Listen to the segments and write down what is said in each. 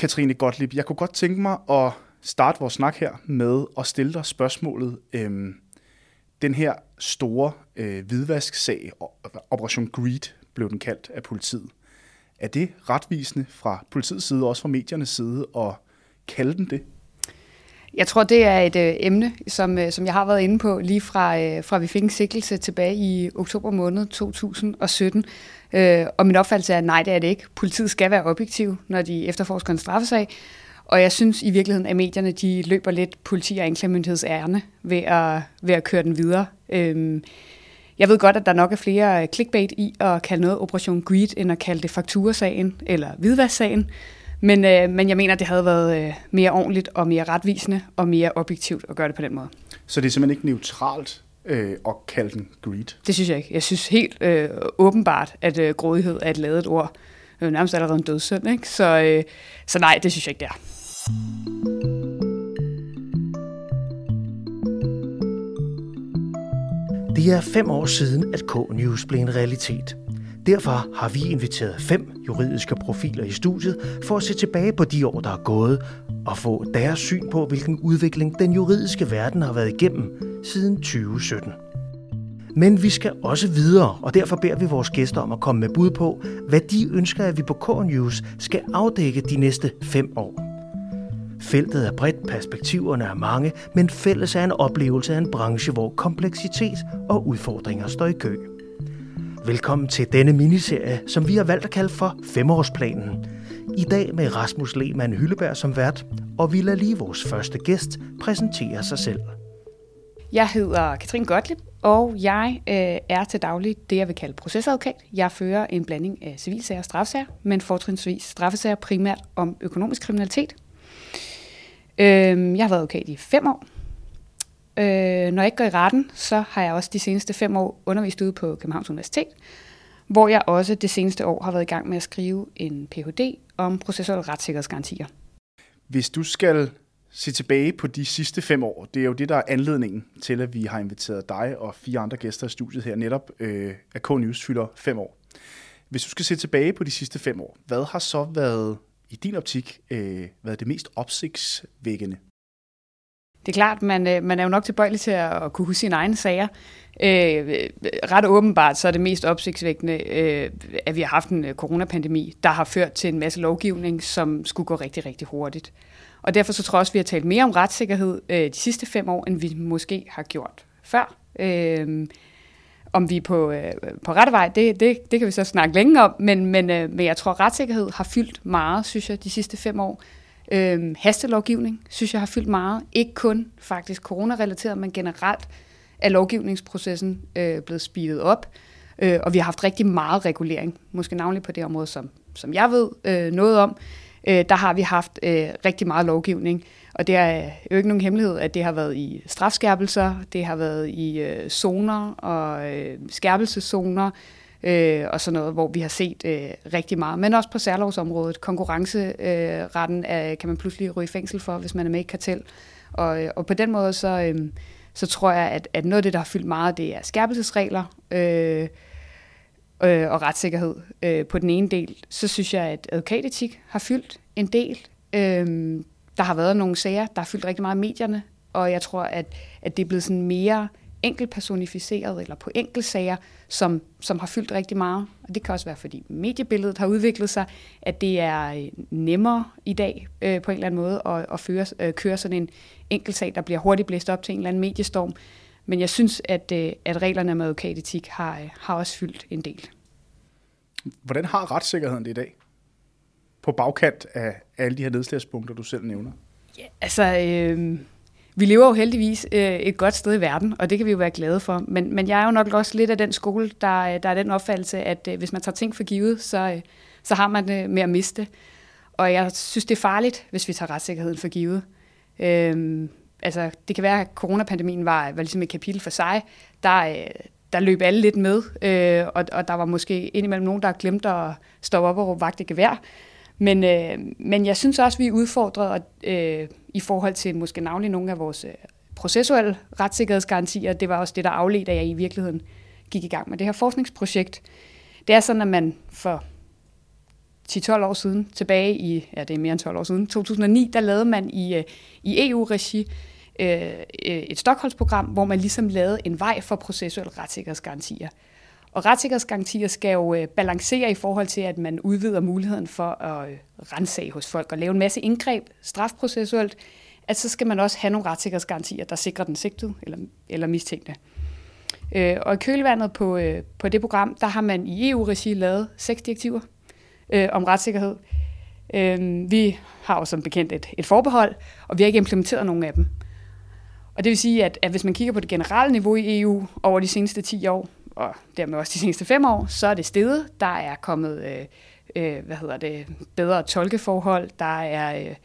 Katrine Gottlieb, jeg kunne godt tænke mig at starte vores snak her med at stille dig spørgsmålet. Øhm, den her store øh, hvidvasksag, Operation Greed blev den kaldt af politiet. Er det retvisende fra politiets side, og også fra mediernes side, at kalde den det? Jeg tror, det er et øh, emne, som, øh, som jeg har været inde på lige fra, øh, fra vi fik en sikkelse tilbage i oktober måned 2017. Øh, og min opfattelse er, at nej, det er det ikke. Politiet skal være objektiv, når de efterforsker en straffesag. Og jeg synes i virkeligheden, at medierne de løber lidt politi- og anklagemyndigheds ærne ved at, ved at køre den videre. Øh, jeg ved godt, at der nok er flere clickbait i at kalde noget Operation Greed, end at kalde det fakturasagen eller hvidvasksagen. Men, øh, men jeg mener, det havde været øh, mere ordentligt og mere retvisende og mere objektivt at gøre det på den måde. Så det er simpelthen ikke neutralt øh, at kalde den greed? Det synes jeg ikke. Jeg synes helt øh, åbenbart, at øh, grådighed er et lavet ord. Det er nærmest allerede en dødssynd, ikke? Så, øh, så nej, det synes jeg ikke, det er. Det er fem år siden, at K-News blev en realitet. Derfor har vi inviteret fem juridiske profiler i studiet for at se tilbage på de år, der er gået, og få deres syn på, hvilken udvikling den juridiske verden har været igennem siden 2017. Men vi skal også videre, og derfor beder vi vores gæster om at komme med bud på, hvad de ønsker, at vi på K-News skal afdække de næste fem år. Feltet er bredt, perspektiverne er mange, men fælles er en oplevelse af en branche, hvor kompleksitet og udfordringer står i kø. Velkommen til denne miniserie, som vi har valgt at kalde for Femårsplanen. I dag med Rasmus Lehmann Hylleberg som vært, og vi lader lige vores første gæst præsentere sig selv. Jeg hedder Katrin Gottlieb, og jeg øh, er til daglig det, jeg vil kalde procesadvokat. Jeg fører en blanding af civilsager og straffesager, men fortrinsvis straffesager primært om økonomisk kriminalitet. Øh, jeg har været advokat i fem år, Øh, når jeg ikke går i retten, så har jeg også de seneste fem år undervist ude på Københavns Universitet, hvor jeg også det seneste år har været i gang med at skrive en Ph.D. om processuelle retssikkerhedsgarantier. Hvis du skal se tilbage på de sidste fem år, det er jo det, der er anledningen til, at vi har inviteret dig og fire andre gæster i studiet her netop, øh, at K-News fylder fem år. Hvis du skal se tilbage på de sidste fem år, hvad har så været i din optik øh, været det mest opsigtsvækkende det er klart, man, øh, man er jo nok tilbøjelig til at kunne huske sine egne sager. Øh, ret åbenbart så er det mest opsigtsvækkende, øh, at vi har haft en øh, coronapandemi, der har ført til en masse lovgivning, som skulle gå rigtig, rigtig hurtigt. Og derfor så tror jeg også, at vi har talt mere om retssikkerhed øh, de sidste fem år, end vi måske har gjort før. Øh, om vi er på, øh, på rette vej, det, det, det kan vi så snakke længe om, men, men, øh, men jeg tror, at retssikkerhed har fyldt meget, synes jeg, de sidste fem år. Øhm, hastelovgivning synes jeg har fyldt meget. Ikke kun faktisk coronarelateret, men generelt er lovgivningsprocessen øh, blevet speedet op. Øh, og vi har haft rigtig meget regulering, måske navnlig på det område, som, som jeg ved øh, noget om. Øh, der har vi haft øh, rigtig meget lovgivning. Og det er øh, jo ikke nogen hemmelighed, at det har været i strafskærpelser, det har været i øh, zoner og øh, skærpelseszoner, øh, og sådan noget, hvor vi har set øh, rigtig meget. Men også på særlovsområdet. Konkurrenceretten øh, kan man pludselig ryge i fængsel for, hvis man er med i kartel. Og, øh, og på den måde, så, øh, så tror jeg, at, at noget af det, der har fyldt meget, det er skærpelsesregler øh, øh, og retssikkerhed øh, på den ene del. Så synes jeg, at advokatetik har fyldt en del. Øh, der har været nogle sager, der har fyldt rigtig meget i medierne, og jeg tror, at, at det er blevet sådan mere enkeltpersonificeret eller på enkeltsager, som, som har fyldt rigtig meget. Og det kan også være, fordi mediebilledet har udviklet sig, at det er øh, nemmere i dag øh, på en eller anden måde at, at føre, øh, køre sådan en enkeltsag, der bliver hurtigt blæst op til en eller anden mediestorm. Men jeg synes, at, øh, at reglerne med advokatetik har, øh, har også fyldt en del. Hvordan har retssikkerheden det i dag? På bagkant af alle de her nedslagspunkter, du selv nævner? Ja, altså... Øh, vi lever jo heldigvis øh, et godt sted i verden, og det kan vi jo være glade for. Men, men jeg er jo nok også lidt af den skole, der, øh, der er den opfattelse, at øh, hvis man tager ting for givet, så, øh, så har man det med at miste. Og jeg synes, det er farligt, hvis vi tager retssikkerheden for givet. Øh, altså, det kan være, at coronapandemien var, var ligesom et kapitel for sig. Der, øh, der løb alle lidt med, øh, og, og der var måske indimellem nogen, der glemte at stoppe op og råbe vagt i gevær. Men, øh, men jeg synes også, vi er udfordret øh, i forhold til måske navnlig nogle af vores øh, processuelle retssikkerhedsgarantier. Det var også det, der afledte, at jeg i virkeligheden gik i gang med det her forskningsprojekt. Det er sådan, at man for 10-12 år siden, tilbage i, ja det er mere end 12 år siden, 2009, der lavede man i, øh, i EU-regi øh, øh, et Stockholmsprogram, hvor man ligesom lavede en vej for processuelle retssikkerhedsgarantier. Og retssikkerhedsgarantier skal jo øh, balancere i forhold til, at man udvider muligheden for at øh, rensage hos folk og lave en masse indgreb strafprocessuelt, at så skal man også have nogle retssikkerhedsgarantier, der sikrer den sigtede eller, eller mistænkte. Øh, og i kølvandet på, øh, på det program, der har man i EU-regi lavet seks direktiver øh, om retssikkerhed. Øh, vi har jo som bekendt et, et forbehold, og vi har ikke implementeret nogen af dem. Og det vil sige, at, at hvis man kigger på det generelle niveau i EU over de seneste 10 år, og dermed også de seneste 5 år, så er det steget. Der er kommet øh, øh, hvad hedder det, bedre tolkeforhold, der er øh,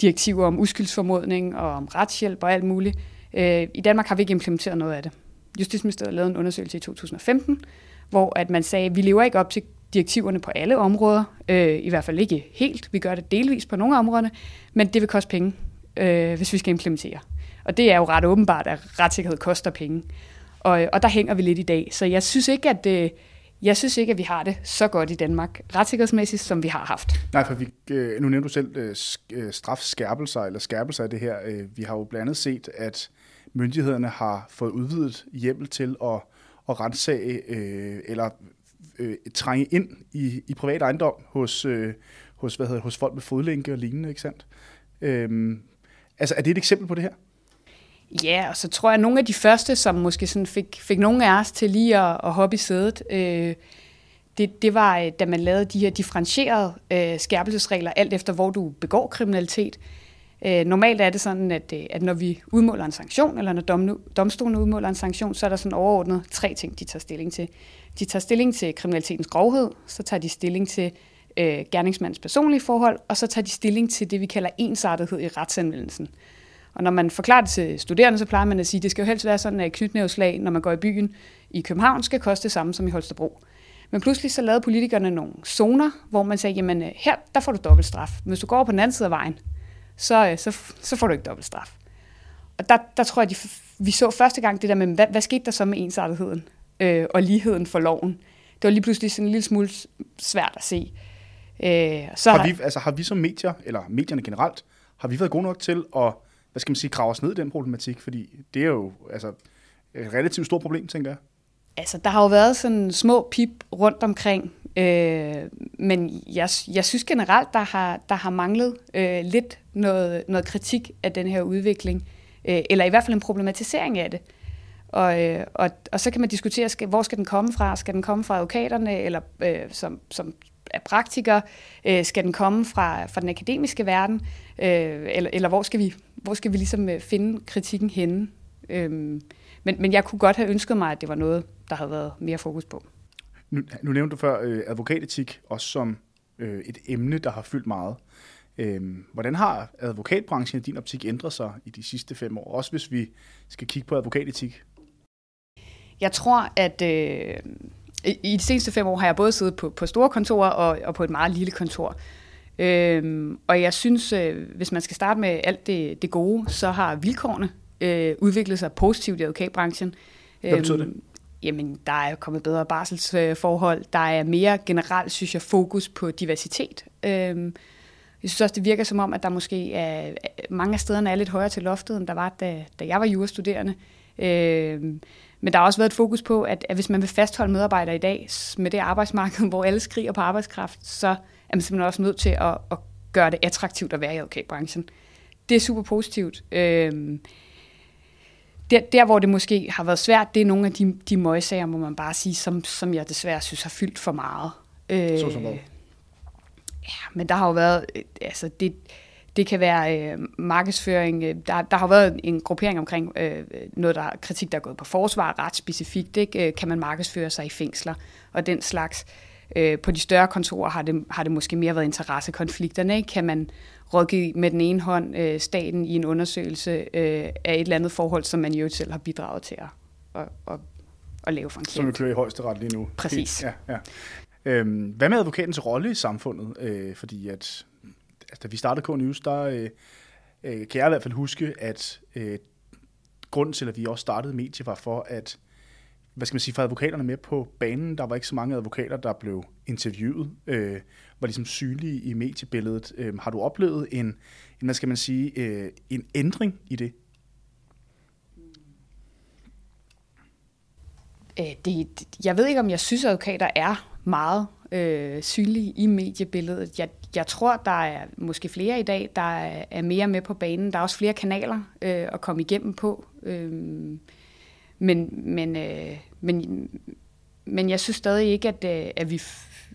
direktiver om uskyldsformodning og om retshjælp og alt muligt. Øh, I Danmark har vi ikke implementeret noget af det. Justitsministeriet lavede en undersøgelse i 2015, hvor at man sagde, at vi lever ikke op til direktiverne på alle områder, øh, i hvert fald ikke helt. Vi gør det delvis på nogle områder, men det vil koste penge, øh, hvis vi skal implementere. Og det er jo ret åbenbart, at retssikkerhed koster penge. Og, øh, og der hænger vi lidt i dag. Så jeg synes ikke, at øh, jeg synes ikke, at vi har det så godt i Danmark, retssikkerhedsmæssigt, som vi har haft. Nej, for vi, øh, nu nævnte du selv øh, strafskærpelser eller skærpelser af det her. Vi har jo blandt andet set, at myndighederne har fået udvidet hjemmel til at, at rensage eller trænge ind i, i privat ejendom hos, hos, hvad hedder, hos folk med fodlænke og lignende, ikke sandt? Øh, altså, er det et eksempel på det her? Ja, og så tror jeg, at nogle af de første, som måske sådan fik, fik nogle af os til lige at, at hoppe i sædet, øh, det, det var, øh, da man lavede de her differentierede øh, skærpelsesregler, alt efter hvor du begår kriminalitet. Øh, normalt er det sådan, at, øh, at når vi udmåler en sanktion, eller når dom, domstolen udmåler en sanktion, så er der sådan overordnet tre ting, de tager stilling til. De tager stilling til kriminalitetens grovhed, så tager de stilling til øh, gerningsmandens personlige forhold, og så tager de stilling til det, vi kalder ensartethed i retsanvendelsen. Og når man forklarer det til studerende, så plejer man at sige, at det skal jo helst være sådan, at knytnævslag, når man går i byen i København, skal koste det samme som i Holstebro. Men pludselig så lavede politikerne nogle zoner, hvor man sagde, jamen her, der får du dobbelt straf. Men hvis du går på den anden side af vejen, så, øh, så, så får du ikke dobbelt straf. Og der, der tror jeg, de, vi så første gang det der med, hvad, hvad skete der så med ensartetheden øh, og ligheden for loven? Det var lige pludselig sådan en lille smule svært at se. Øh, så har, vi, altså, har vi som medier, eller medierne generelt, har vi været gode nok til at hvad skal man sige, grave os ned i den problematik? Fordi det er jo altså, et relativt stort problem, tænker jeg. Altså, der har jo været sådan små pip rundt omkring, øh, men jeg, jeg synes generelt, der har, der har manglet øh, lidt noget, noget kritik af den her udvikling, øh, eller i hvert fald en problematisering af det. Og, øh, og, og så kan man diskutere, skal, hvor skal den komme fra? Skal den komme fra advokaterne, eller øh, som, som er praktikere? Øh, skal den komme fra, fra den akademiske verden? Øh, eller, eller hvor skal vi, hvor skal vi ligesom øh, finde kritikken henne? Øh, men, men jeg kunne godt have ønsket mig, at det var noget, der havde været mere fokus på. Nu, nu nævnte du før øh, advokatetik, også som øh, et emne, der har fyldt meget. Øh, hvordan har advokatbranchen i din optik ændret sig i de sidste fem år? Også hvis vi skal kigge på advokatetik. Jeg tror, at øh, i de seneste fem år har jeg både siddet på, på store kontorer og, og på et meget lille kontor. Øhm, og jeg synes, øh, hvis man skal starte med alt det, det gode, så har vilkårene øh, udviklet sig positivt i advokatbranchen. Hvad betyder det? Øhm, jamen, der er kommet bedre barselsforhold. Der er mere generelt, synes jeg, fokus på diversitet. Øhm, jeg synes også, det virker som om, at der måske er, mange af stederne er lidt højere til loftet, end der var, da, da jeg var jurastuderende. Øhm, men der har også været et fokus på, at, at hvis man vil fastholde medarbejdere i dag med det arbejdsmarked, hvor alle skriger på arbejdskraft, så er man simpelthen også nødt til at, at gøre det attraktivt at være i advokatbranchen. Det er super positivt. Øhm, der, der, hvor det måske har været svært, det er nogle af de, de møgsager, må man bare sige, som, som jeg desværre synes har fyldt for meget. Øh, så som hvad? Ja, men der har jo været, øh, altså det, det kan være øh, markedsføring. Øh, der, der har været en gruppering omkring øh, noget, der kritik, der er gået på forsvar ret specifikt. Ikke? Øh, kan man markedsføre sig i fængsler og den slags. Øh, på de større kontorer har det, har det måske mere været interessekonflikterne. Ikke? Kan man rådgive med den ene hånd øh, staten i en undersøgelse øh, af et eller andet forhold, som man jo selv har bidraget til at, at, at, at lave for en Som vi kører i højeste ret lige nu. Præcis. Ja, ja. Øhm, hvad med advokatens rolle i samfundet? Øh, fordi at altså, da vi startede K-News, der øh, øh, kan jeg i hvert fald huske, at øh, grunden til, at vi også startede medie, var for, at hvad skal man sige, for advokaterne med på banen. Der var ikke så mange advokater, der blev interviewet, øh, var ligesom synlige i mediebilledet. Øh, har du oplevet en, en, hvad skal man sige, øh, en ændring i det? Øh, det, jeg ved ikke, om jeg synes, at advokater er meget øh, synlige i mediebilledet. Jeg, jeg tror, der er måske flere i dag, der er, mere med på banen. Der er også flere kanaler øh, at komme igennem på. Øh, men, men, øh, men, men jeg synes stadig ikke, at, øh, at vi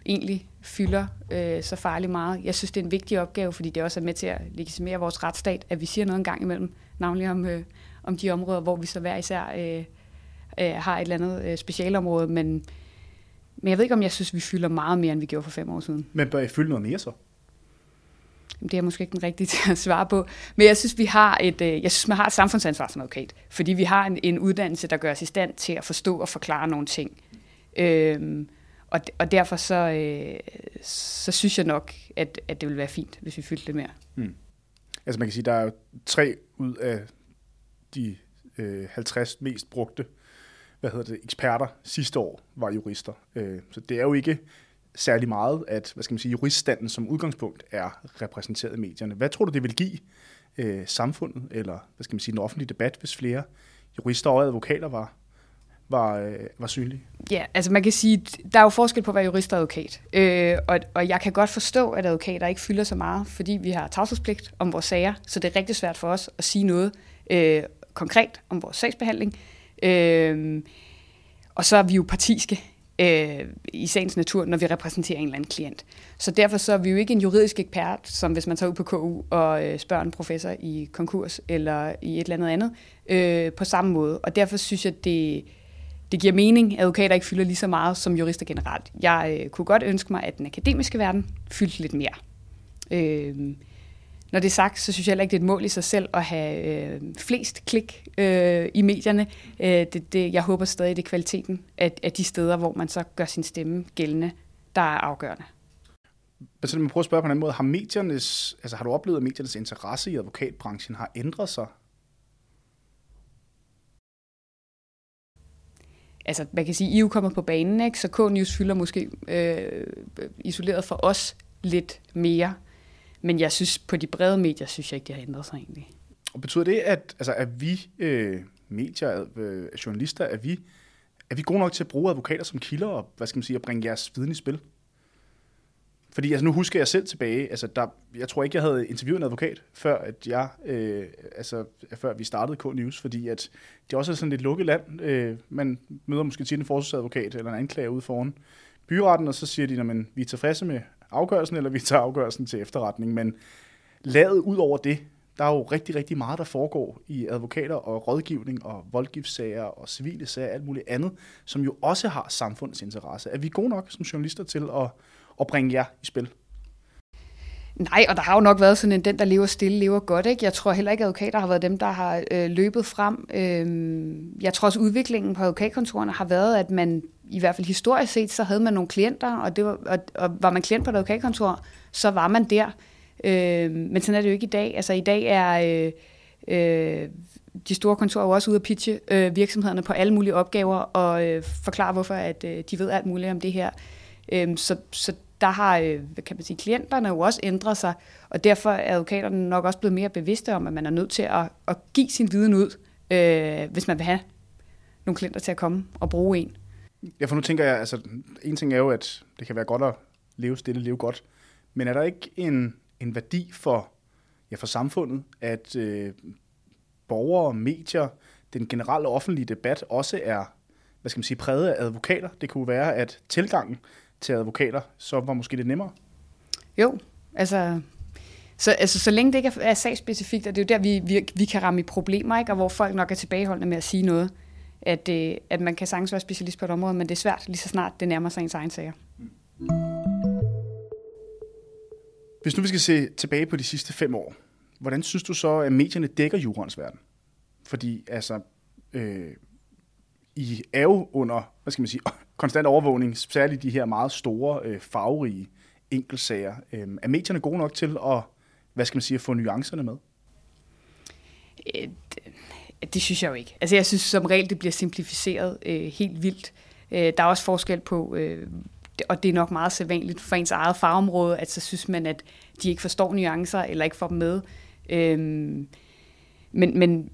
egentlig fylder øh, så farligt meget. Jeg synes, det er en vigtig opgave, fordi det også er med til at legitimere vores retsstat, at vi siger noget en gang imellem, navnlig om, øh, om de områder, hvor vi så hver især øh, øh, har et eller andet øh, specialområde, men, men jeg ved ikke, om jeg synes, vi fylder meget mere, end vi gjorde for fem år siden. Men bør I fylde noget mere så? Det er jeg måske ikke den rigtige til at svare på. Men jeg synes, vi har et, øh, jeg synes, man har et samfundsansvar som advokat. Fordi vi har en, en uddannelse, der gør os i stand til at forstå og forklare nogle ting. Øhm, og, og derfor så, øh, så synes jeg nok, at, at det vil være fint, hvis vi fyldte lidt mere. Hmm. Altså man kan sige, der er jo tre ud af de øh, 50 mest brugte hvad hedder det, eksperter sidste år var jurister. Øh, så det er jo ikke særlig meget, at hvad skal man sige, juriststanden som udgangspunkt er repræsenteret i medierne. Hvad tror du, det vil give øh, samfundet, eller hvad skal man sige, den offentlige debat, hvis flere jurister og advokater var, var, øh, var synlige? Ja, altså man kan sige, der er jo forskel på at være jurist og advokat. Øh, og, og jeg kan godt forstå, at advokater ikke fylder så meget, fordi vi har tavshedspligt om vores sager, så det er rigtig svært for os at sige noget øh, konkret om vores sagsbehandling. Øh, og så er vi jo partiske øh, i sagens natur, når vi repræsenterer en eller anden klient. Så derfor så er vi jo ikke en juridisk ekspert, som hvis man tager ud på KU og øh, spørger en professor i konkurs eller i et eller andet andet, øh, på samme måde. Og derfor synes jeg, det, det giver mening, at advokater ikke fylder lige så meget som jurister generelt. Jeg øh, kunne godt ønske mig, at den akademiske verden fyldte lidt mere. Øh, når det er sagt, så synes jeg heller ikke, det er et mål i sig selv at have øh, flest klik øh, i medierne. Øh, det, det, jeg håber stadig, det er kvaliteten af, af de steder, hvor man så gør sin stemme gældende, der er afgørende. Men så man prøver at spørge på en anden måde. Har, mediernes, altså, har du oplevet, at mediernes interesse i advokatbranchen har ændret sig? Altså, man kan sige, I er jo kommet på banen, ikke? så K-News fylder måske øh, isoleret for os lidt mere. Men jeg synes, på de brede medier, synes jeg ikke, det har ændret sig egentlig. Og betyder det, at, altså, at vi øh, medier, øh, journalister, er vi, er vi gode nok til at bruge advokater som kilder og hvad skal man sige, at bringe jeres viden i spil? Fordi altså, nu husker jeg selv tilbage, altså, der, jeg tror ikke, jeg havde interviewet en advokat, før, at jeg, øh, altså, før vi startede K-News, fordi at det også er sådan et lukket land. Øh, man møder måske til en forsvarsadvokat eller en anklager ude foran byretten, og så siger de, at vi er tilfredse med afgørelsen, eller vi tager afgørelsen til efterretning. Men lavet ud over det, der er jo rigtig, rigtig meget, der foregår i advokater og rådgivning og voldgiftssager og civile sager og alt muligt andet, som jo også har samfundets interesse. Er vi gode nok som journalister til at, at bringe jer i spil? Nej, og der har jo nok været sådan en, den der lever stille, lever godt. Ikke? Jeg tror heller ikke, at advokater har været dem, der har øh, løbet frem. Øh, jeg tror også, udviklingen på advokatkontorerne har været, at man i hvert fald historisk set, så havde man nogle klienter, og, det var, og, og var man klient på et advokatkontor, så var man der. Øh, men sådan er det jo ikke i dag. Altså i dag er... Øh, øh, de store kontorer er jo også ude at pitche øh, virksomhederne på alle mulige opgaver og øh, forklare, hvorfor at, øh, de ved alt muligt om det her. Øhm, så, så der har øh, kan man sige, klienterne jo også ændret sig, og derfor er advokaterne nok også blevet mere bevidste om, at man er nødt til at, at give sin viden ud, øh, hvis man vil have nogle klienter til at komme og bruge en. Ja, for nu tænker jeg, altså en ting er jo, at det kan være godt at leve stille, leve godt, men er der ikke en, en værdi for, ja, for samfundet, at øh, borgere, medier, den generelle offentlige debat også er hvad skal man sige, præget af advokater. Det kunne være, at tilgangen til advokater, så var måske lidt nemmere? Jo, altså så, altså, så længe det ikke er, er sagsspecifikt, og det er jo der, vi, vi, vi kan ramme i problemer, ikke? og hvor folk nok er tilbageholdende med at sige noget, at, øh, at man kan sagtens være specialist på et område, men det er svært lige så snart det nærmer sig ens egen sager. Hvis nu vi skal se tilbage på de sidste fem år, hvordan synes du så, at medierne dækker jurens verden? Fordi altså, øh, i er jo under, hvad skal man sige, konstant overvågning, særligt de her meget store, øh, farverige enkeltsager. Øh, er medierne gode nok til at, hvad skal man sige, at få nuancerne med? Øh, det, det synes jeg jo ikke. Altså jeg synes som regel, det bliver simplificeret øh, helt vildt. Øh, der er også forskel på, øh, og det er nok meget sædvanligt for ens eget fagområde, at så synes man, at de ikke forstår nuancer, eller ikke får dem med. Øh, men, men,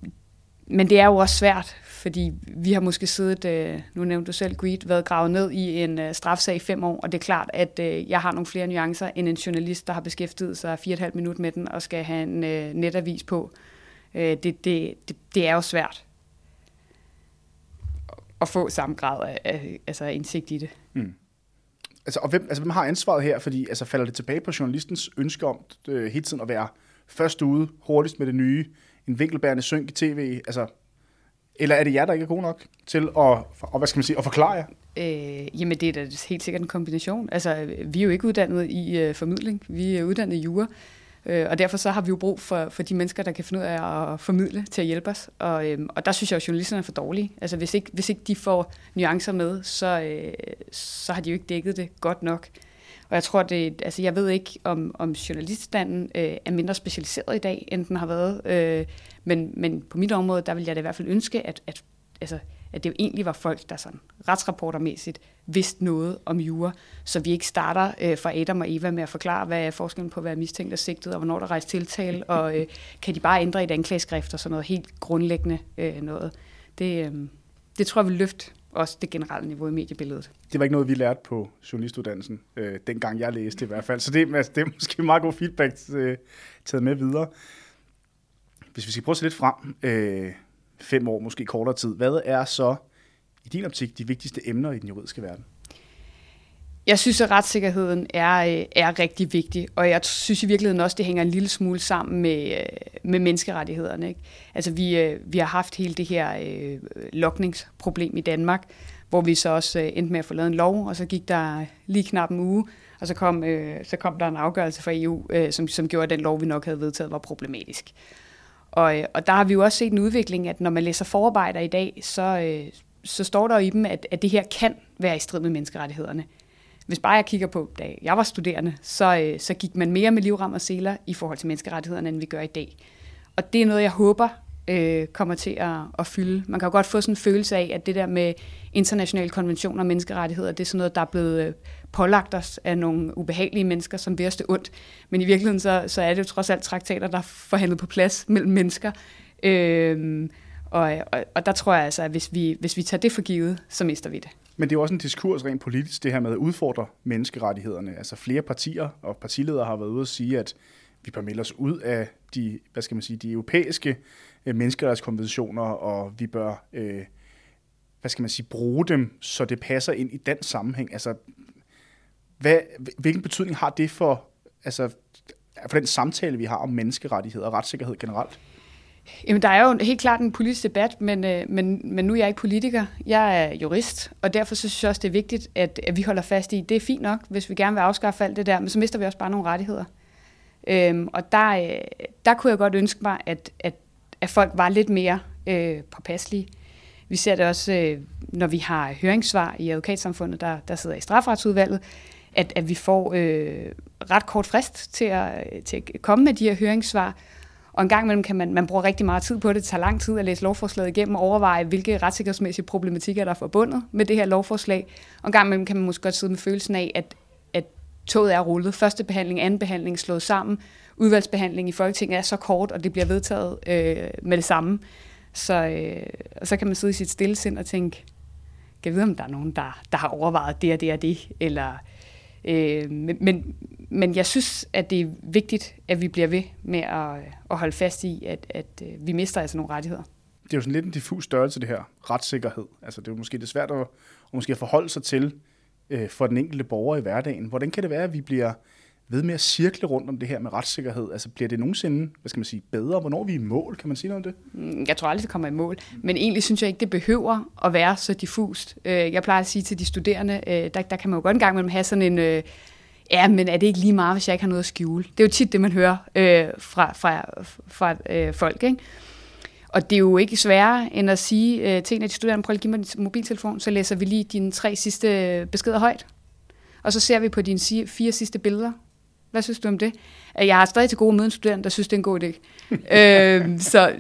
men det er jo også svært, fordi vi har måske siddet, øh, nu nævnte du selv Greed, været gravet ned i en øh, strafsag i fem år, og det er klart, at øh, jeg har nogle flere nuancer end en journalist, der har beskæftiget sig fire og et halvt minut med den og skal have en øh, netavis på. Øh, det, det, det, det er jo svært at få samme grad af, af altså indsigt i det. Mm. Altså, og hvem, altså, hvem har ansvaret her? Fordi altså, falder det tilbage på journalistens ønske om øh, hele tiden at være først ude, hurtigst med det nye, en vinkelbærende synk i tv? Altså, eller er det jer, der ikke er god nok til at, og, hvad skal man sige, at forklare jer? Øh, jamen, det er da helt sikkert en kombination. Altså, vi er jo ikke uddannet i øh, formidling. Vi er uddannet i jura. Øh, og derfor så har vi jo brug for, for de mennesker, der kan finde ud af at formidle til at hjælpe os. Og, øh, og der synes jeg, at journalisterne er for dårlige. Altså, hvis ikke, hvis ikke de får nuancer med, så, øh, så har de jo ikke dækket det godt nok. Og jeg tror, det, altså jeg ved ikke, om, om journaliststanden øh, er mindre specialiseret i dag, end den har været. Øh, men, men på mit område, der vil jeg da i hvert fald ønske, at, at, altså, at det jo egentlig var folk, der sådan retsrapportermæssigt vidste noget om jura, så vi ikke starter øh, fra Adam og Eva med at forklare, hvad er forskellen på at være mistænkt og sigtet, og hvornår der rejser tiltale, og øh, kan de bare ændre i et anklageskrift og sådan noget helt grundlæggende øh, noget. Det, øh, det tror jeg vil løfte også det generelle niveau i mediebilledet. Det var ikke noget, vi lærte på journalistuddannelsen, øh, dengang jeg læste i hvert fald. Så det, altså, det er måske meget god feedback øh, taget med videre. Hvis vi skal prøve at se lidt frem, øh, fem år, måske kortere tid, hvad er så i din optik de vigtigste emner i den juridiske verden? Jeg synes, at retssikkerheden er, øh, er rigtig vigtig, og jeg synes i virkeligheden også, det hænger en lille smule sammen med, øh, med menneskerettighederne. Ikke? Altså, vi, øh, vi har haft hele det her øh, lokningsproblem i Danmark, hvor vi så også endte med at få lavet en lov, og så gik der lige knap en uge, og så kom, øh, så kom der en afgørelse fra EU, øh, som, som gjorde, at den lov, vi nok havde vedtaget, var problematisk. Og, og der har vi jo også set en udvikling, at når man læser forarbejder i dag, så, øh, så står der jo i dem, at, at det her kan være i strid med menneskerettighederne. Hvis bare jeg kigger på, da jeg var studerende, så, øh, så gik man mere med livram og seler i forhold til menneskerettighederne, end vi gør i dag. Og det er noget, jeg håber øh, kommer til at, at fylde. Man kan jo godt få sådan en følelse af, at det der med internationale konventioner og menneskerettigheder, det er sådan noget, der er blevet øh, pålagt os af nogle ubehagelige mennesker, som vil os det ondt. Men i virkeligheden, så, så er det jo trods alt traktater, der er forhandlet på plads mellem mennesker. Øh, og, og, og der tror jeg altså, at hvis vi, hvis vi tager det for givet, så mister vi det. Men det er også en diskurs rent politisk, det her med at udfordre menneskerettighederne. Altså flere partier og partiledere har været ude at sige, at vi bør melde os ud af de, hvad skal man sige, de europæiske øh, menneskerettighedskonventioner, og vi bør, øh, hvad skal man sige, bruge dem, så det passer ind i den sammenhæng. Altså, hvad, hvilken betydning har det for, altså, for den samtale, vi har om menneskerettigheder og retssikkerhed generelt? Jamen, der er jo helt klart en politisk debat, men, øh, men, men nu er jeg ikke politiker. Jeg er jurist, og derfor så synes jeg også, det er vigtigt, at, at vi holder fast i, det er fint nok, hvis vi gerne vil afskaffe alt det der, men så mister vi også bare nogle rettigheder. Øhm, og der, øh, der kunne jeg godt ønske mig, at, at, at folk var lidt mere øh, påpasselige. Vi ser det også, øh, når vi har høringssvar i advokatsamfundet, der, der sidder i strafretsudvalget, at, at vi får øh, ret kort frist til at, til at komme med de her høringssvar, og en gang imellem kan man, man bruger rigtig meget tid på det. Det tager lang tid at læse lovforslaget igennem og overveje, hvilke retssikkerhedsmæssige problematikker der er forbundet med det her lovforslag. Og en gang imellem kan man måske godt sidde med følelsen af, at, at toget er rullet. Første behandling, anden behandling slået sammen. Udvalgsbehandling i Folketinget er så kort, og det bliver vedtaget øh, med det samme. Så, øh, og så kan man sidde i sit stille sind og tænke, kan jeg vide, om der er nogen, der, der har overvejet det og det og det, eller Øh, men, men, men jeg synes, at det er vigtigt, at vi bliver ved med at, at holde fast i, at, at øh, vi mister altså nogle rettigheder. Det er jo sådan lidt en diffus størrelse, det her retssikkerhed. Altså, det er jo måske det svært at, at måske forholde sig til øh, for den enkelte borger i hverdagen. Hvordan kan det være, at vi bliver ved med at cirkle rundt om det her med retssikkerhed? Altså bliver det nogensinde, hvad skal man sige, bedre? Hvornår er vi i mål? Kan man sige noget om det? Mm, jeg tror aldrig, det kommer i mål. Men egentlig synes jeg ikke, det behøver at være så diffust. Øh, jeg plejer at sige til de studerende, øh, der, der kan man jo godt en gang imellem have sådan en... Øh, ja, men er det ikke lige meget, hvis jeg ikke har noget at skjule? Det er jo tit det, man hører fra, fra, fra folk, ikke? Og det er jo ikke sværere end at sige til en af de studerende, prøv at give mig din mobiltelefon, så læser vi lige dine tre sidste beskeder højt. Og så ser vi på dine fire sidste billeder, Hvad synes du om det? Jeg har stadig til gode møde en studerende, der synes, det er en god idé. øh, så,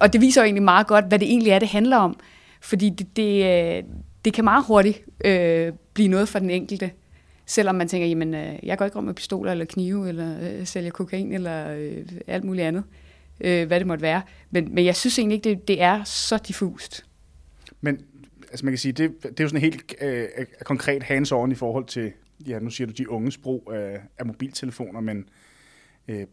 og det viser jo egentlig meget godt, hvad det egentlig er, det handler om. Fordi det, det, det kan meget hurtigt øh, blive noget for den enkelte. Selvom man tænker, jamen, øh, jeg går ikke rundt med pistoler eller knive, eller øh, sælger kokain, eller øh, alt muligt andet. Øh, hvad det måtte være. Men, men jeg synes egentlig ikke, det, det er så diffust. Men altså man kan sige, det, det er jo sådan helt øh, øh konkret hands-on i forhold til, ja, nu siger du, de unges brug af, af mobiltelefoner, men øh,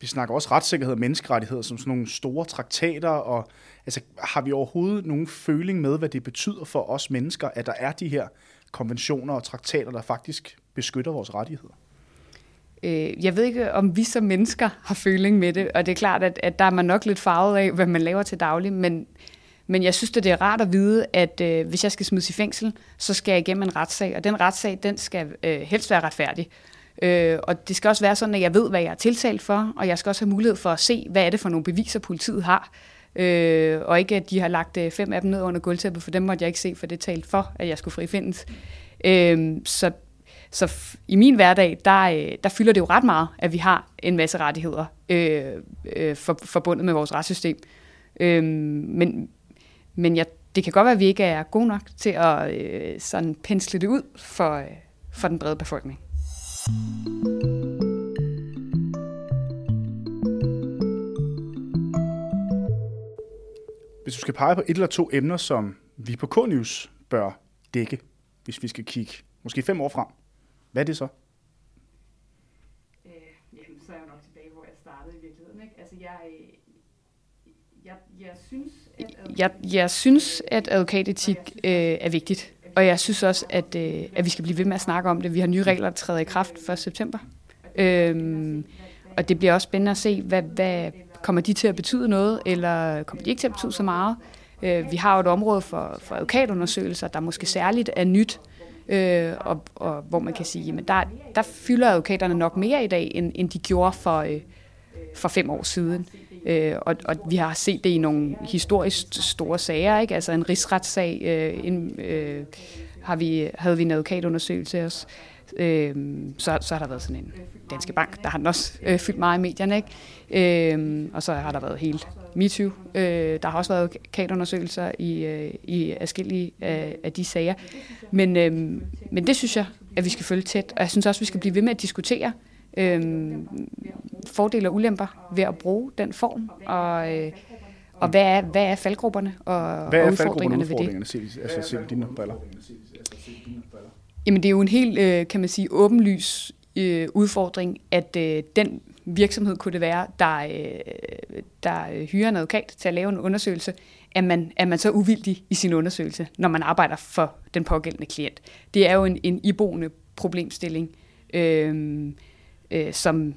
vi snakker også retssikkerhed og menneskerettigheder som sådan nogle store traktater, og altså, har vi overhovedet nogen føling med, hvad det betyder for os mennesker, at der er de her konventioner og traktater, der faktisk beskytter vores rettigheder? Øh, jeg ved ikke, om vi som mennesker har føling med det, og det er klart, at, at der er man nok lidt farvet af, hvad man laver til daglig, men, men jeg synes, at det er rart at vide, at øh, hvis jeg skal smides i fængsel, så skal jeg igennem en retssag, og den retssag, den skal øh, helst være retfærdig. Øh, og det skal også være sådan, at jeg ved, hvad jeg er tiltalt for, og jeg skal også have mulighed for at se, hvad er det for nogle beviser, politiet har. Øh, og ikke, at de har lagt øh, fem af dem ned under gulvtæppet, for dem måtte jeg ikke se, for det talt for, at jeg skulle frifindes. Øh, så så i min hverdag, der, øh, der fylder det jo ret meget, at vi har en masse rettigheder øh, øh, for, forbundet med vores retssystem. Øh, men men jeg, det kan godt være, at vi ikke er gode nok til at øh, sådan pensle det ud for, øh, for den brede befolkning. Hvis du skal pege på et eller to emner, som vi på K-News bør dække, hvis vi skal kigge måske fem år frem, hvad er det så? Øh, jamen, så er jeg nok tilbage, hvor jeg startede i virkeligheden. Ikke? Altså, jeg, øh, jeg, jeg, synes, at jeg, jeg synes, at advokatetik øh, er vigtigt. Og jeg synes også, at, øh, at vi skal blive ved med at snakke om det. Vi har nye regler, der træder i kraft 1. september. Øhm, og det bliver også spændende at se, hvad, hvad kommer de til at betyde noget, eller kommer de ikke til at betyde så meget. Øh, vi har jo et område for, for advokatundersøgelser, der måske særligt er nyt, øh, og, og hvor man kan sige, at der, der fylder advokaterne nok mere i dag, end, end de gjorde for, øh, for fem år siden. Øh, og, og vi har set det i nogle historisk store sager, ikke? altså en rigsretssag, øh, en, øh, har vi, havde vi en advokatundersøgelse også. Øh, så, så har der været sådan en Danske Bank, der har den også øh, fyldt meget i medierne. Ikke? Øh, og så har der været helt MeToo. Øh, der har også været advokatundersøgelser i, øh, i forskellige af, af de sager. Men, øh, men det synes jeg, at vi skal følge tæt. Og jeg synes også, at vi skal blive ved med at diskutere øh, fordele og ulemper ved at bruge den form. Og, øh, og hvad er, hvad er faldgrupperne og, hvad er og udfordringerne, udfordringerne ved det? Altså set dine briller. Jamen det er jo en helt, øh, kan man sige, åbenlys øh, udfordring, at øh, den virksomhed kunne det være, der, der hyrer en advokat til at lave en undersøgelse, at man, er man så uvildig i sin undersøgelse, når man arbejder for den pågældende klient. Det er jo en, en iboende problemstilling, øh, øh, som,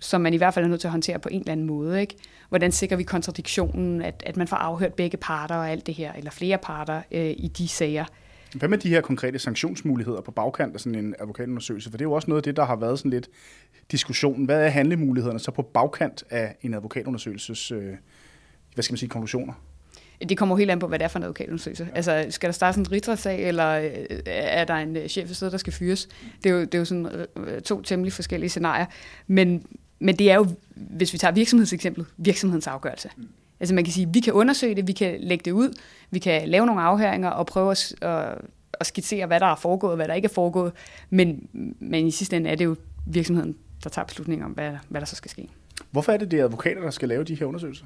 som man i hvert fald er nødt til at håndtere på en eller anden måde. Ikke? Hvordan sikrer vi kontradiktionen, at, at man får afhørt begge parter og alt det her, eller flere parter øh, i de sager. Hvad med de her konkrete sanktionsmuligheder på bagkant af sådan en advokatundersøgelse? For det er jo også noget af det, der har været sådan lidt diskussionen. Hvad er handlemulighederne så på bagkant af en advokatundersøgelses, øh, hvad skal man sige, konklusioner? Det kommer helt an på, hvad det er for en advokatundersøgelse. Ja. Altså, skal der starte sådan en rigsretssag, eller øh, er der en øh, chef der skal fyres? Det er jo, det er jo sådan to temmelig forskellige scenarier. Men, men det er jo, hvis vi tager virksomhedseksemplet, virksomhedens afgørelse. Mm. Altså man kan sige, vi kan undersøge det, vi kan lægge det ud, vi kan lave nogle afhøringer og prøve at, at, at skitsere, hvad der er foregået og hvad der ikke er foregået. Men, men i sidste ende er det jo virksomheden, der tager beslutninger om, hvad, hvad der så skal ske. Hvorfor er det, det er advokater, der skal lave de her undersøgelser?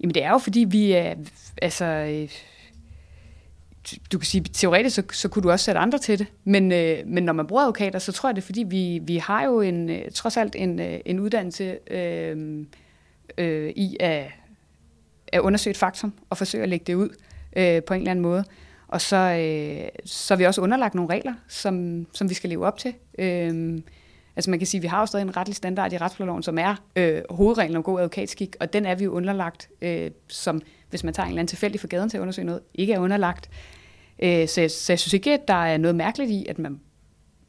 Jamen det er jo, fordi vi er, altså, du kan sige, teoretisk, så, så kunne du også sætte andre til det, men, øh, men når man bruger advokater, så tror jeg det er, fordi vi, vi har jo en, trods alt en, en uddannelse øh, øh, i at, at undersøge et faktum og forsøge at lægge det ud øh, på en eller anden måde. Og så, øh, så er vi også underlagt nogle regler, som, som vi skal leve op til. Øh, altså man kan sige, at vi har jo stadig en retlig standard i retsplejeloven, som er øh, hovedreglen om god advokatskik, og den er vi jo underlagt, øh, som hvis man tager en eller anden tilfældig for gaden til at undersøge noget, ikke er underlagt. Øh, så, jeg, så jeg synes ikke, at der er noget mærkeligt i, at man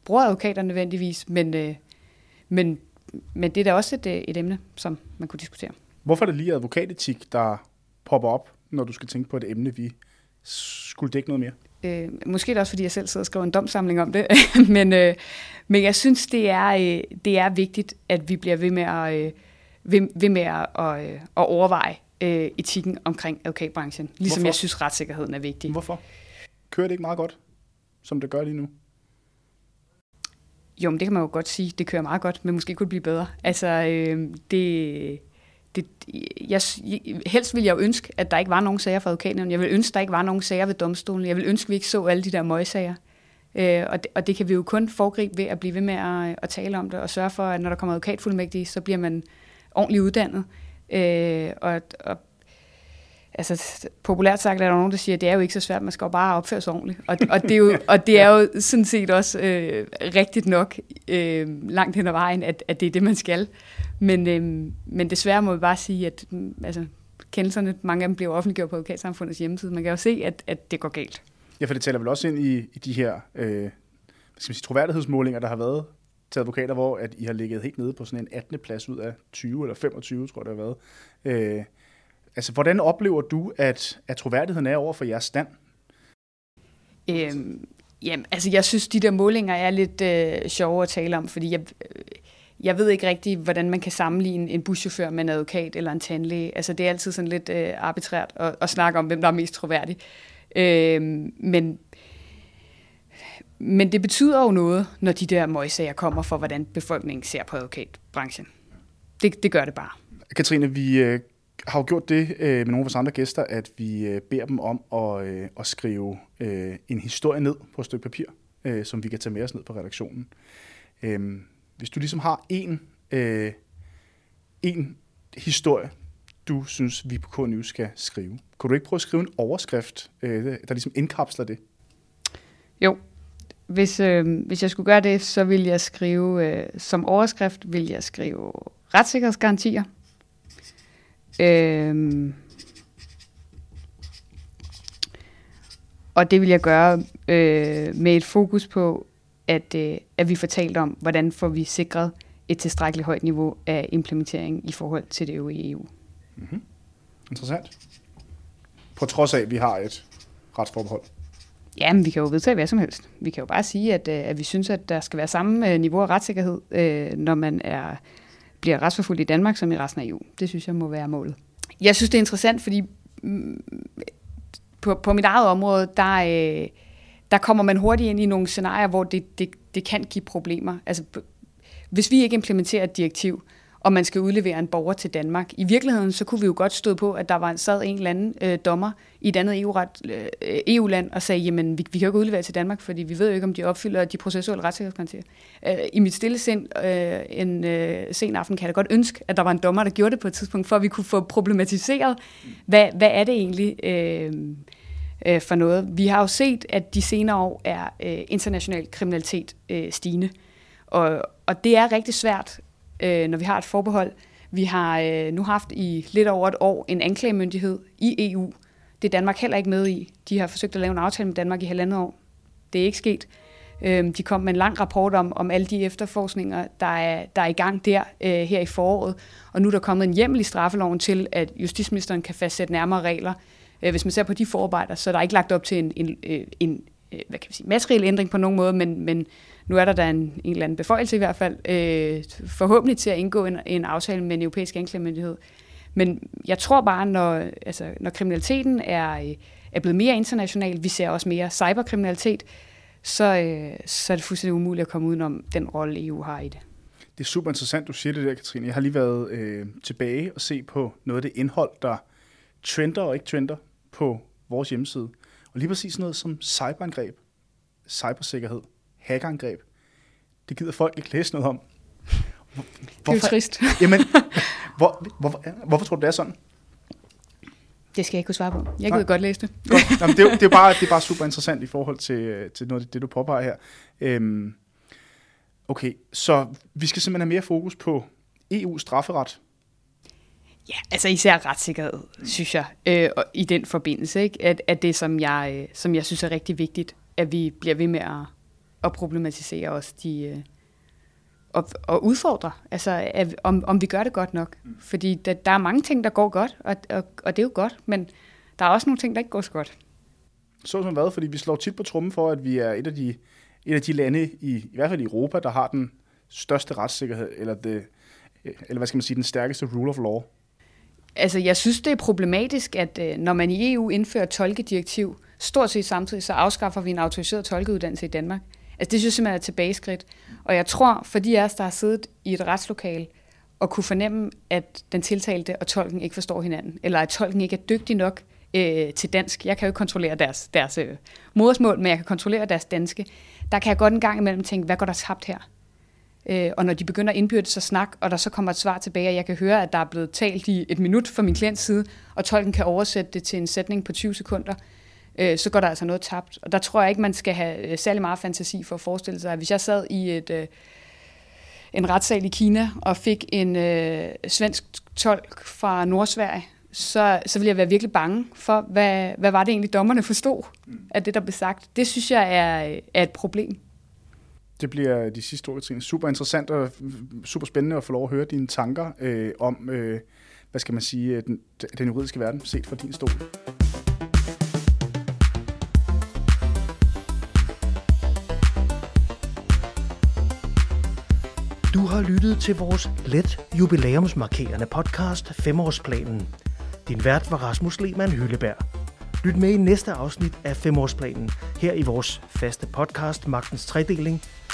bruger advokater nødvendigvis, men, øh, men men det er da også et, øh, et emne, som man kunne diskutere. Hvorfor er det lige advokatetik, der popper op, når du skal tænke på et emne, vi skulle dække noget mere? Øh, måske er det også, fordi jeg selv sidder og skriver en domsamling om det. men, øh, men jeg synes, det er, øh, det er vigtigt, at vi bliver ved med at, øh, ved, ved med at, at, øh, at overveje øh, etikken omkring advokatbranchen. Ligesom Hvorfor? jeg synes, retssikkerheden er vigtig. Hvorfor? Kører det ikke meget godt, som det gør lige nu? Jo, men det kan man jo godt sige. Det kører meget godt, men måske kunne det blive bedre. Altså, øh, det, det, jeg, helst ville jeg jo ønske, at der ikke var nogen sager for advokaten. Jeg vil ønske, at der ikke var nogen sager ved domstolen. Jeg vil ønske, at vi ikke så alle de der møgsager. Øh, og, det, og det kan vi jo kun foregribe ved at blive ved med at, at tale om det, og sørge for, at når der kommer advokatfuldmægtige, så bliver man ordentligt uddannet. Øh, og, og altså, populært sagt er der nogen, der siger, at det er jo ikke så svært, man skal jo bare opføre sig ordentligt. Og, og, det, er jo, og det er jo sådan set også øh, rigtigt nok øh, langt hen ad vejen, at, at det er det, man skal. Men, øh, men desværre må vi bare sige, at mm, altså, kendelserne, mange af dem bliver offentliggjort på advokatsamfundets hjemmeside. Man kan jo se, at, at det går galt. Ja, for det taler vel også ind i, i de her øh, hvad skal man sige, troværdighedsmålinger, der har været til advokater, hvor at I har ligget helt nede på sådan en 18. plads ud af 20 eller 25, tror jeg, det har været. Øh, altså, hvordan oplever du, at, at troværdigheden er over for jeres stand? Øhm, jamen, altså, jeg synes, de der målinger er lidt øh, sjove at tale om, fordi jeg, øh, jeg ved ikke rigtig, hvordan man kan sammenligne en buschauffør med en advokat eller en tandlæge. Altså, det er altid sådan lidt øh, arbitrært at, at snakke om, hvem der er mest troværdig. Øh, men, men det betyder jo noget, når de der møgsager kommer for, hvordan befolkningen ser på advokatbranchen. Det, det gør det bare. Katrine, vi øh, har jo gjort det øh, med nogle af vores andre gæster, at vi øh, beder dem om at, øh, at skrive øh, en historie ned på et stykke papir, øh, som vi kan tage med os ned på redaktionen. Øh, hvis du ligesom har en, øh, en historie, du synes, vi på KNU skal skrive, kunne du ikke prøve at skrive en overskrift, øh, der ligesom indkapsler det? Jo, hvis, øh, hvis jeg skulle gøre det, så vil jeg skrive, øh, som overskrift vil jeg skrive retssikkerhedsgarantier. Øh, og det vil jeg gøre øh, med et fokus på, at, øh, at vi får talt om, hvordan får vi sikret et tilstrækkeligt højt niveau af implementering i forhold til det øvrige EU. Mm-hmm. Interessant. På trods af, at vi har et retsforbehold. Ja, men vi kan jo vedtage hvad som helst. Vi kan jo bare sige, at, øh, at vi synes, at der skal være samme øh, niveau af retssikkerhed, øh, når man er, bliver retsforfulgt i Danmark som i resten af EU. Det synes jeg må være målet. Jeg synes, det er interessant, fordi mm, på, på mit eget område, der, øh, der kommer man hurtigt ind i nogle scenarier, hvor det, det, det kan give problemer. Altså, hvis vi ikke implementerer et direktiv, og man skal udlevere en borger til Danmark. I virkeligheden, så kunne vi jo godt stå på, at der var en, sad en eller anden øh, dommer i et andet EU-ret, øh, EU-land og sagde, jamen, vi, vi kan jo ikke udlevere til Danmark, fordi vi ved jo ikke, om de opfylder de processuelle retssikkerhedsgarantier. Øh, I mit stille sind, øh, en øh, sen aften, kan jeg da godt ønske, at der var en dommer, der gjorde det på et tidspunkt, for at vi kunne få problematiseret, hvad, hvad er det egentlig... Øh, øh, for noget. Vi har jo set, at de senere år er øh, international kriminalitet øh, stigende. Og, og det er rigtig svært øh, når vi har et forbehold. Vi har øh, nu haft i lidt over et år en anklagemyndighed i EU. Det er Danmark heller ikke med i. De har forsøgt at lave en aftale med Danmark i halvandet år. Det er ikke sket. Øh, de kom med en lang rapport om, om alle de efterforskninger, der er, der er i gang der øh, her i foråret. Og nu er der kommet en hjemmel i straffeloven til, at justitsministeren kan fastsætte nærmere regler. Øh, hvis man ser på de forarbejder, så er der ikke lagt op til en, en, øh, en øh, hvad kan vi sige, materiel ændring på nogen måde, men, men nu er der da en, en eller anden beføjelse i hvert fald, øh, forhåbentlig til at indgå en, en aftale med en europæisk anklagemyndighed. Men jeg tror bare, når, altså, når kriminaliteten er, øh, er blevet mere international, vi ser også mere cyberkriminalitet, så, øh, så er det fuldstændig umuligt at komme udenom den rolle, EU har i det. Det er super interessant, du siger det der, Katrine. Jeg har lige været øh, tilbage og se på noget af det indhold, der trender og ikke trender på vores hjemmeside. Og lige præcis noget som cyberangreb, cybersikkerhed hackerangreb. Det gider folk ikke læse noget om. Hvorfor? Det er jo trist. Jamen, hvor, hvor, hvorfor tror du, det er sådan? Det skal jeg ikke kunne svare på. Jeg kan godt læse det. Godt. Jamen, det, er, det, er bare, det er bare super interessant i forhold til, til noget af det, du påpeger her. Øhm, okay, så vi skal simpelthen have mere fokus på EU strafferet. Ja, altså især retssikkerhed, synes jeg, øh, og i den forbindelse, ikke? At, at det, som jeg, øh, som jeg synes er rigtig vigtigt, at vi bliver ved med at, at problematisere også de, øh, og, og udfordre, altså at, om, om vi gør det godt nok. Mm. Fordi der, der er mange ting, der går godt, og, og, og det er jo godt, men der er også nogle ting, der ikke går så godt. Så som hvad? Fordi vi slår tit på trummen for, at vi er et af de, et af de lande, i, i hvert fald i Europa, der har den største retssikkerhed, eller, det, eller hvad skal man sige, den stærkeste rule of law. Altså, jeg synes, det er problematisk, at øh, når man i EU indfører tolkedirektiv, stort set samtidig, så afskaffer vi en autoriseret tolkeuddannelse i Danmark. Altså, det synes jeg simpelthen er tilbageskridt. Og jeg tror, for de af os, der har siddet i et retslokale, og kunne fornemme, at den tiltalte og tolken ikke forstår hinanden, eller at tolken ikke er dygtig nok øh, til dansk. Jeg kan jo ikke kontrollere deres, deres øh, modersmål, men jeg kan kontrollere deres danske. Der kan jeg godt en gang imellem tænke, hvad går der tabt her? Øh, og når de begynder at indbyrde sig snak, og der så kommer et svar tilbage, og jeg kan høre, at der er blevet talt i et minut fra min klients side, og tolken kan oversætte det til en sætning på 20 sekunder, øh, øh, så går der altså noget tabt. Og der tror jeg ikke, man skal have øh, særlig meget fantasi for at forestille sig, at hvis jeg sad i et, øh, en retssal i Kina og fik en øh, svensk tolk fra Nordsverige, så, så ville jeg være virkelig bange for, hvad, hvad var det egentlig, dommerne forstod af det, der blev sagt. Det synes jeg er, er et problem. Det bliver de sidste ord, Katrine. Super interessant og super spændende at få lov at høre dine tanker øh, om, øh, hvad skal man sige, øh, den, den juridiske verden set fra din stol. Du har lyttet til vores let jubilæumsmarkerende podcast Femårsplanen. Din vært var Rasmus Lehmann Hylleberg. Lyt med i næste afsnit af Femårsplanen, her i vores faste podcast Magtens Tredeling –